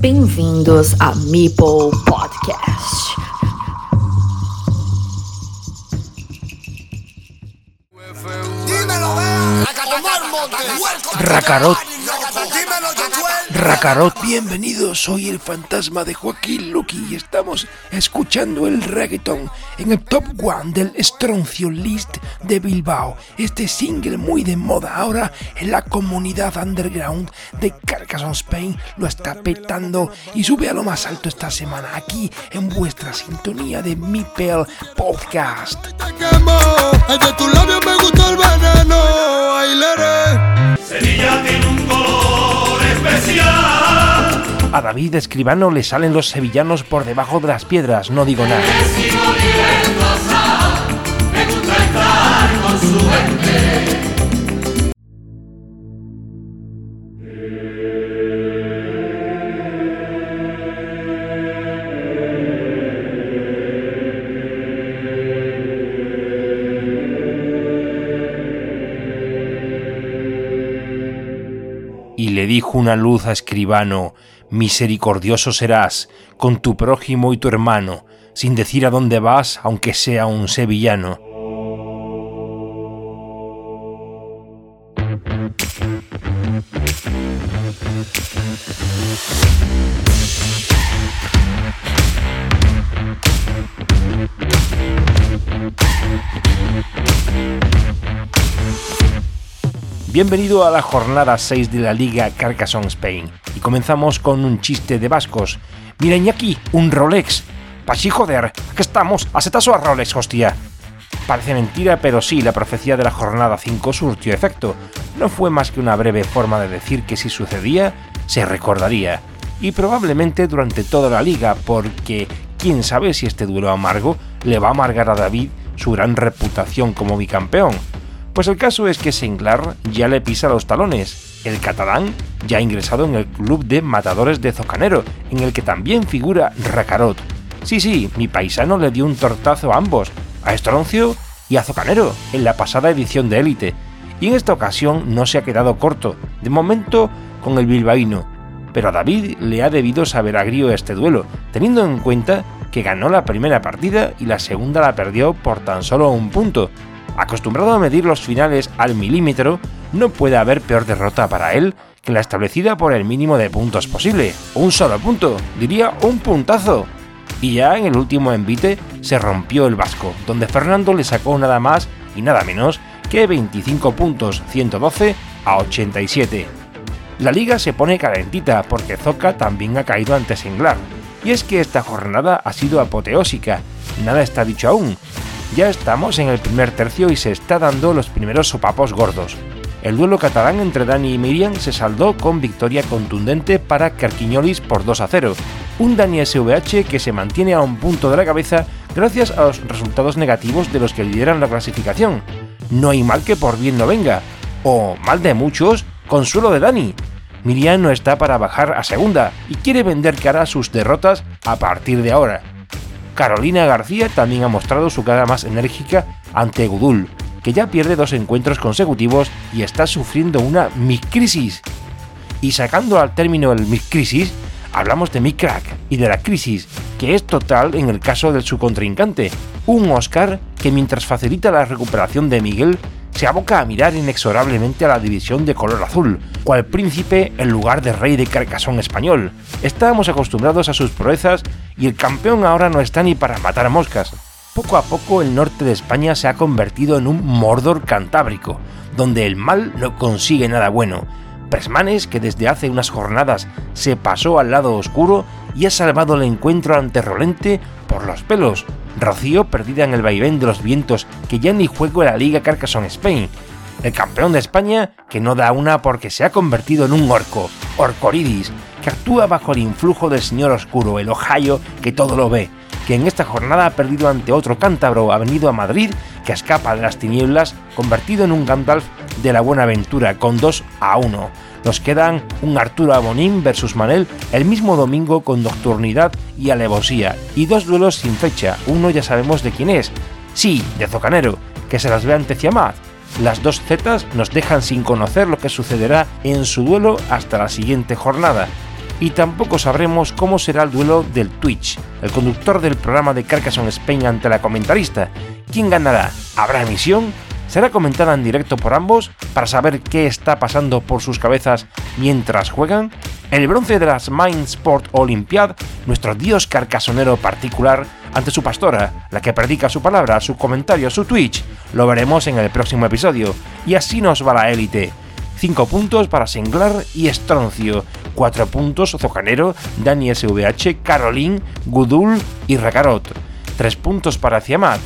Bem-vindos a Meeple Podcast. Racarot. Racarot, bienvenidos. Soy el fantasma de Joaquín Lucky y estamos escuchando el reggaeton en el top one del Stroncio List de Bilbao. Este single muy de moda ahora en la comunidad underground de Carcassonne, Spain lo está petando y sube a lo más alto esta semana aquí en vuestra sintonía de Mipel Podcast. Sevilla tiene un color A David Escribano le salen los sevillanos por debajo de las piedras, no digo nada. Y le dijo una luz a Escribano, Misericordioso serás con tu prójimo y tu hermano, sin decir a dónde vas, aunque sea un sevillano. Bienvenido a la jornada 6 de la Liga Carcassonne Spain. Y comenzamos con un chiste de vascos. Mira Iñaki, un Rolex. Pachi joder, aquí estamos, acetaso a Rolex, hostia. Parece mentira, pero sí, la profecía de la jornada 5 surtió efecto. No fue más que una breve forma de decir que si sucedía, se recordaría. Y probablemente durante toda la liga, porque quién sabe si este duelo amargo le va a amargar a David su gran reputación como bicampeón. Pues el caso es que Senglar ya le pisa los talones. El catalán ya ha ingresado en el club de matadores de Zocanero, en el que también figura Racarot. Sí, sí, mi paisano le dio un tortazo a ambos, a Estroncio y a Zocanero, en la pasada edición de Élite. Y en esta ocasión no se ha quedado corto, de momento con el bilbaíno. Pero a David le ha debido saber agrio este duelo, teniendo en cuenta que ganó la primera partida y la segunda la perdió por tan solo un punto, Acostumbrado a medir los finales al milímetro, no puede haber peor derrota para él que la establecida por el mínimo de puntos posible. Un solo punto, diría un puntazo. Y ya en el último envite se rompió el vasco, donde Fernando le sacó nada más y nada menos que 25 puntos 112 a 87. La liga se pone calentita porque Zoca también ha caído ante Senglar. Y es que esta jornada ha sido apoteósica, nada está dicho aún, ya estamos en el primer tercio y se está dando los primeros sopapos gordos. El duelo catalán entre Dani y Miriam se saldó con victoria contundente para Carquiñolis por 2 a 0. Un Dani SVH que se mantiene a un punto de la cabeza gracias a los resultados negativos de los que lideran la clasificación. No hay mal que por bien no venga. O mal de muchos, consuelo de Dani. Miriam no está para bajar a segunda y quiere vender cara a sus derrotas a partir de ahora. Carolina García también ha mostrado su cara más enérgica ante Gudul, que ya pierde dos encuentros consecutivos y está sufriendo una crisis. Y sacando al término el crisis, hablamos de crack y de la crisis, que es total en el caso de su contrincante, un Oscar que mientras facilita la recuperación de Miguel, se aboca a mirar inexorablemente a la división de color azul, cual príncipe en lugar de rey de Carcassonne español. Estábamos acostumbrados a sus proezas y el campeón ahora no está ni para matar moscas. Poco a poco el norte de España se ha convertido en un Mordor cantábrico, donde el mal no consigue nada bueno. Presmanes, que desde hace unas jornadas se pasó al lado oscuro y ha salvado el encuentro ante Rolente por los pelos. Rocío perdida en el vaivén de los vientos que ya ni juega en la Liga Carcassonne Spain. El campeón de España que no da una porque se ha convertido en un orco, Orcoridis, que actúa bajo el influjo del señor oscuro, el Ohio que todo lo ve, que en esta jornada ha perdido ante otro cántabro, ha venido a Madrid, que escapa de las tinieblas, convertido en un Gandalf de la buena aventura, con 2 a 1. Nos quedan un Arturo Abonín versus Manel el mismo domingo con nocturnidad y alevosía, y dos duelos sin fecha, uno ya sabemos de quién es, sí, de Zocanero, que se las ve ante Ciamad. Las dos Zetas nos dejan sin conocer lo que sucederá en su duelo hasta la siguiente jornada. Y tampoco sabremos cómo será el duelo del Twitch, el conductor del programa de Carcassonne Spain ante la comentarista. ¿Quién ganará? ¿Habrá emisión? ¿Será comentada en directo por ambos para saber qué está pasando por sus cabezas mientras juegan? El bronce de las Mind Sport Olympiad, nuestro dios carcasonero particular, ante su pastora, la que predica su palabra, su comentario, su Twitch. Lo veremos en el próximo episodio. Y así nos va la élite. 5 puntos para Senglar y Estroncio, 4 puntos Zocanero, Dani SVH, Caroline, Gudul y Rakarot, 3 puntos para Ciamat,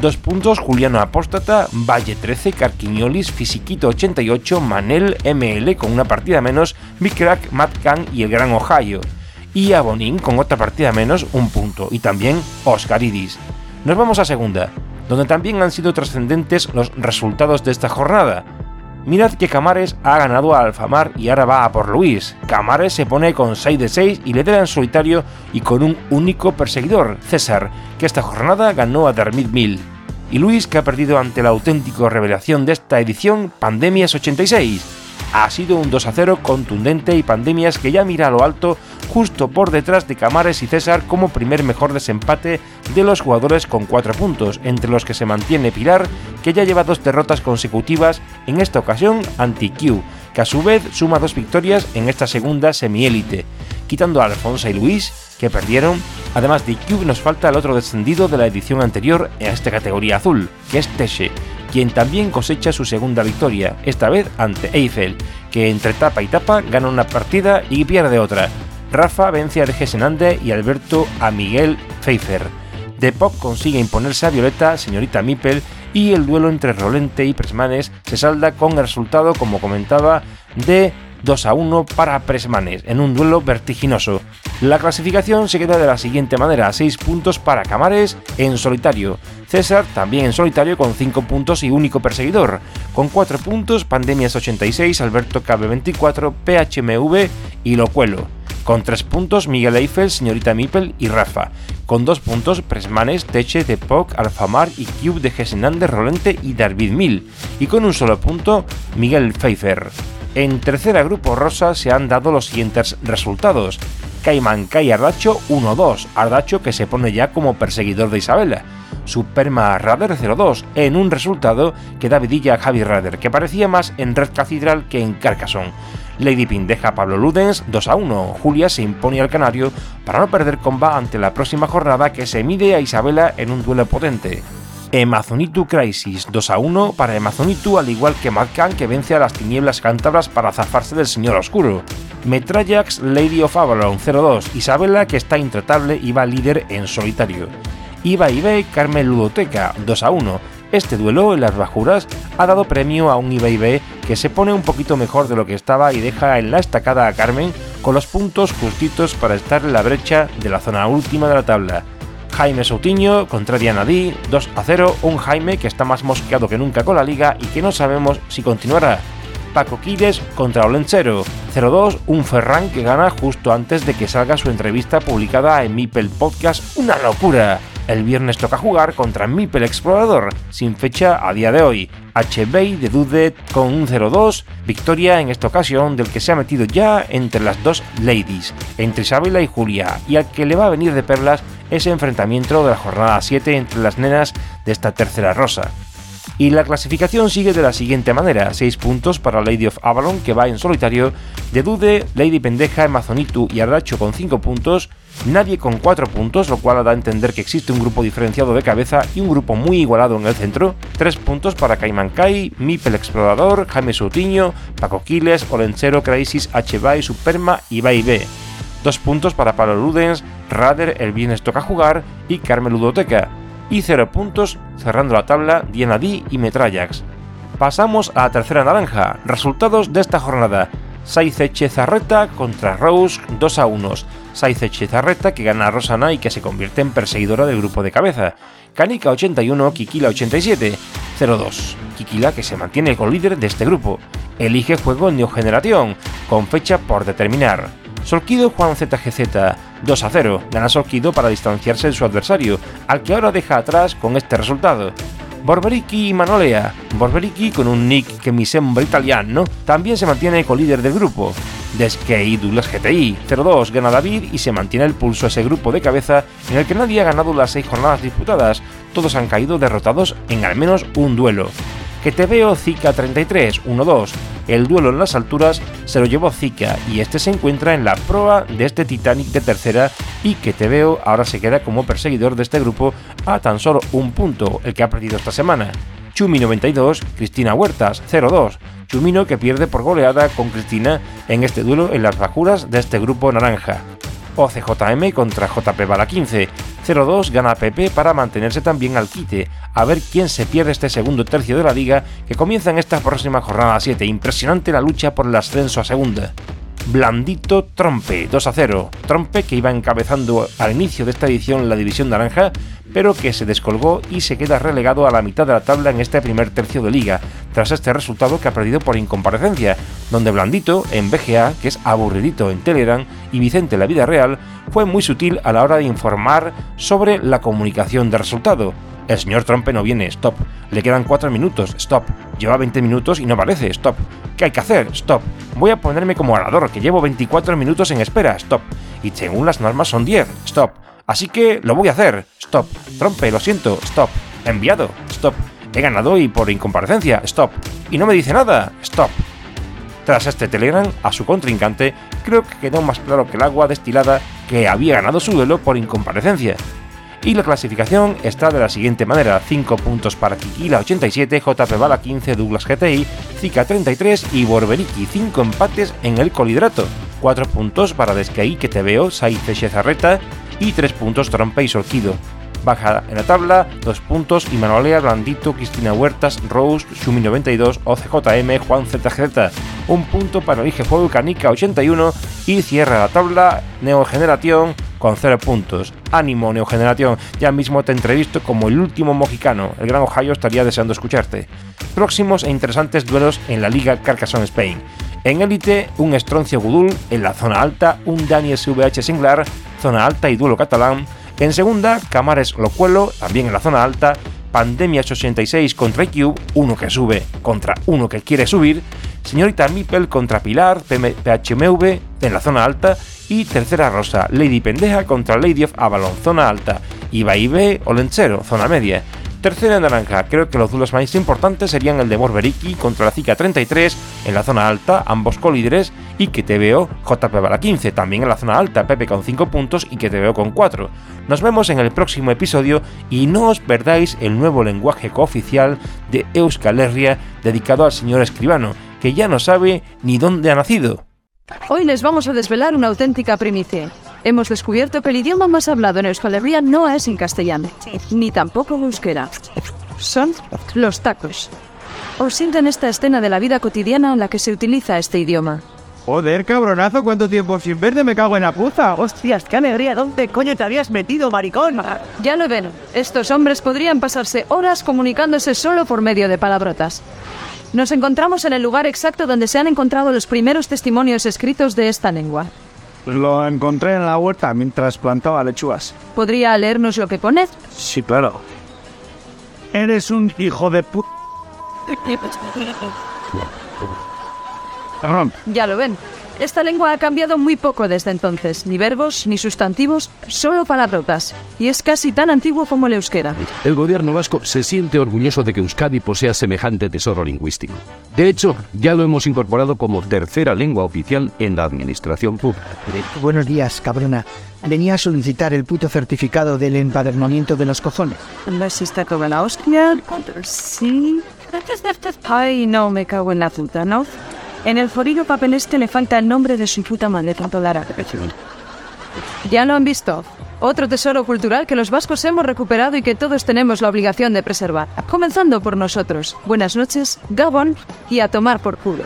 2 puntos Juliano Apóstata, Valle 13, Carquiñolis, Fisiquito 88, Manel, ML con una partida menos, Big Crack, Matt y el Gran Ohio, y Abonín con otra partida menos, un punto, y también Oscaridis. Nos vamos a segunda, donde también han sido trascendentes los resultados de esta jornada. Mirad que Camares ha ganado a Alfamar y ahora va a por Luis. Camares se pone con 6 de 6 y lidera en solitario y con un único perseguidor, César, que esta jornada ganó a Dermid Mill. Y Luis que ha perdido ante la auténtica revelación de esta edición, Pandemias 86. Ha sido un 2 a 0 contundente y Pandemias que ya mira a lo alto justo por detrás de Camares y César como primer mejor desempate de los jugadores con 4 puntos, entre los que se mantiene Pilar, que ya lleva dos derrotas consecutivas, en esta ocasión anti Q, que a su vez suma dos victorias en esta segunda semiélite, quitando a Alfonso y Luis, que perdieron. Además de Q nos falta el otro descendido de la edición anterior en esta categoría azul, que es Teshe, quien también cosecha su segunda victoria, esta vez ante Eiffel, que entre tapa y tapa gana una partida y pierde otra, Rafa vence a Gesenande y Alberto a Miguel Pfeiffer. Depop consigue imponerse a Violeta, señorita Mipel, y el duelo entre Rolente y Presmanes se salda con el resultado, como comentaba, de 2 a 1 para Presmanes, en un duelo vertiginoso. La clasificación se queda de la siguiente manera: 6 puntos para Camares en solitario, César también en solitario con 5 puntos y único perseguidor, con 4 puntos Pandemias 86, Alberto KB24, PHMV y Locuelo. Con 3 puntos Miguel Eiffel, Señorita Mipel y Rafa. Con 2 puntos Presmanes, Teche, Depoc, Alfamar y Cube de Gesenande, Rolente y David Mil. Y con un solo punto Miguel Pfeiffer. En tercera grupo rosa se han dado los siguientes resultados. Caiman Kai Ardacho 1-2, Ardacho que se pone ya como perseguidor de Isabela. Superma Rader 0-2, en un resultado que da vidilla a Javi Rader, que parecía más en Red Cathedral que en Carcassonne. Lady Pin deja a Pablo Ludens 2 a 1. Julia se impone al Canario para no perder comba ante la próxima jornada que se mide a Isabela en un duelo potente. Amazonitu Crisis 2 a 1 para Amazonitu al igual que Madcan que vence a las tinieblas cántabras para zafarse del Señor Oscuro. Metrajax Lady of Avalon 0-2, Isabela que está intratable y va líder en solitario. Iba B Carmen Ludoteca 2 a 1, este duelo en las bajuras ha dado premio a un IBIB que se pone un poquito mejor de lo que estaba y deja en la estacada a Carmen con los puntos justitos para estar en la brecha de la zona última de la tabla. Jaime Soutiño contra Diana Di, 2 a 0, un Jaime que está más mosqueado que nunca con la liga y que no sabemos si continuará. Paco Quiles contra Olenchero, 0-2, un Ferran que gana justo antes de que salga su entrevista publicada en Mipel Podcast, una locura. El viernes toca jugar contra Mipel Explorador, sin fecha a día de hoy. HB de Dudet con un 0-2, victoria en esta ocasión del que se ha metido ya entre las dos ladies, entre Isabela y Julia, y al que le va a venir de perlas ese enfrentamiento de la jornada 7 entre las nenas de esta tercera rosa. Y la clasificación sigue de la siguiente manera: 6 puntos para Lady of Avalon, que va en solitario, de Dude, Lady Pendeja, Amazonitu y Ardacho con 5 puntos, nadie con 4 puntos, lo cual da a entender que existe un grupo diferenciado de cabeza y un grupo muy igualado en el centro, 3 puntos para Cayman Kai, Mipel Explorador, Jaime Soutiño, Paco Quiles, Olenchero, Crisis, HBay, Superma y B. 2 puntos para Pablo Ludens, Rader, El Viernes Toca Jugar y Carmen Ludoteca y 0 puntos cerrando la tabla Diana D y Metrallax. Pasamos a la tercera naranja. Resultados de esta jornada. Saize Chezarreta contra Rose 2 a 1. Saize Chezarreta que gana a Rosana y que se convierte en perseguidora del grupo de cabeza. Kanika 81, Kikila 87, 0-2. Kikila que se mantiene con líder de este grupo. Elige juego en Neogeneración, con fecha por determinar. Solquido Juan ZGZ 2 a 0. Gana Solquido para distanciarse de su adversario, al que ahora deja atrás con este resultado. Borberiki y Manolea. Borberiki, con un nick que mi sembra italiano, también se mantiene con líder del grupo. de Skate Douglas GTI. 0-2 gana David y se mantiene el pulso ese grupo de cabeza en el que nadie ha ganado las seis jornadas disputadas. Todos han caído derrotados en al menos un duelo. Que te veo Zika 33, 1-2. El duelo en las alturas se lo llevó Zika y este se encuentra en la proa de este Titanic de tercera y que te veo ahora se queda como perseguidor de este grupo a tan solo un punto, el que ha perdido esta semana. Chumi 92, Cristina Huertas 0-2. Chumino que pierde por goleada con Cristina en este duelo en las bajuras de este grupo naranja. OCJM contra JP Bala 15. 0-2 gana PP para mantenerse también al quite. A ver quién se pierde este segundo tercio de la liga que comienza en esta próxima jornada 7. Impresionante la lucha por el ascenso a segunda. Blandito Trompe 2 a 0. Trompe que iba encabezando al inicio de esta edición la división naranja, pero que se descolgó y se queda relegado a la mitad de la tabla en este primer tercio de liga, tras este resultado que ha perdido por incomparecencia, donde Blandito en BGA, que es aburridito en Telegram, y Vicente en la vida real, fue muy sutil a la hora de informar sobre la comunicación de resultado. El señor Trompe no viene, stop. Le quedan 4 minutos, stop. Lleva 20 minutos y no aparece, stop. ¿Qué hay que hacer? Stop. Voy a ponerme como orador, que llevo 24 minutos en espera, stop. Y según las normas son 10, stop. Así que lo voy a hacer, stop. Trompe, lo siento, stop. Enviado, stop. He ganado y por incomparecencia, stop. Y no me dice nada, stop. Tras este telegram a su contrincante, creo que quedó más claro que el agua destilada que había ganado su duelo por incomparecencia. Y la clasificación está de la siguiente manera: 5 puntos para Kikila 87, JP Bala 15, Douglas GTI, Zika 33 y Borberiki 5 empates en el colidrato. 4 puntos para Descaí que te veo, Saiz Zarreta y 3 puntos Trompe y Sorquido. Baja en la tabla, 2 puntos y Manolea, Blandito, Cristina Huertas, Rose, Shumi 92, OCJM, Juan ZGZ. Un punto para el Fuego Canica 81 y cierra la tabla Neogeneración con 0 puntos. Ánimo, Neogeneración, ya mismo te entrevisto como el último mojicano. El Gran Ohio estaría deseando escucharte. Próximos e interesantes duelos en la Liga Carcassonne Spain. En élite, un Estroncio Gudul, en la zona alta, un Daniel SVH Singlar, zona alta y duelo catalán. En segunda, Camares Locuelo, también en la zona alta, Pandemia 86 contra IQ, uno que sube contra uno que quiere subir, Señorita Mipel contra Pilar, PHMV en la zona alta y tercera rosa, Lady Pendeja contra Lady of Avalon, zona alta, y B o Lenchero, zona media. Tercera naranja, creo que los duelos más importantes serían el de Morberiki contra la Zika 33 en la zona alta, ambos colíderes, y que te veo JP para 15, también en la zona alta, Pepe con 5 puntos y que te veo con 4. Nos vemos en el próximo episodio y no os perdáis el nuevo lenguaje cooficial de Euskal Herria dedicado al señor escribano, que ya no sabe ni dónde ha nacido. Hoy les vamos a desvelar una auténtica primicia. Hemos descubierto que el idioma más hablado en Euskal Herria no es en castellano, ni tampoco euskera. Son los tacos. ¿Os sienten esta escena de la vida cotidiana en la que se utiliza este idioma? Joder, cabronazo, ¿cuánto tiempo sin verte? Me cago en la puta. Hostias, qué alegría. ¿Dónde coño te habías metido, maricón? Ya lo ven, estos hombres podrían pasarse horas comunicándose solo por medio de palabrotas. Nos encontramos en el lugar exacto donde se han encontrado los primeros testimonios escritos de esta lengua. Lo encontré en la huerta mientras plantaba lechugas. ¿Podría leernos lo que pone? Sí, claro. Eres un hijo de pu... Perdón. Ya lo ven. Esta lengua ha cambiado muy poco desde entonces, ni verbos ni sustantivos, solo palabrotas, y es casi tan antiguo como el euskera. El gobierno vasco se siente orgulloso de que Euskadi posea semejante tesoro lingüístico. De hecho, ya lo hemos incorporado como tercera lengua oficial en la administración pública. Buenos días, cabrona. Venía a solicitar el puto certificado del empadronamiento de los cojones. ¿No está con la hostia? Sí. Ay, no, me cago en la puta, ¿no? En el forillo papel este le falta el nombre de su puta madre, tanto Lara. Ya lo han visto. Otro tesoro cultural que los vascos hemos recuperado y que todos tenemos la obligación de preservar. Comenzando por nosotros. Buenas noches, Gabón, y a tomar por culo.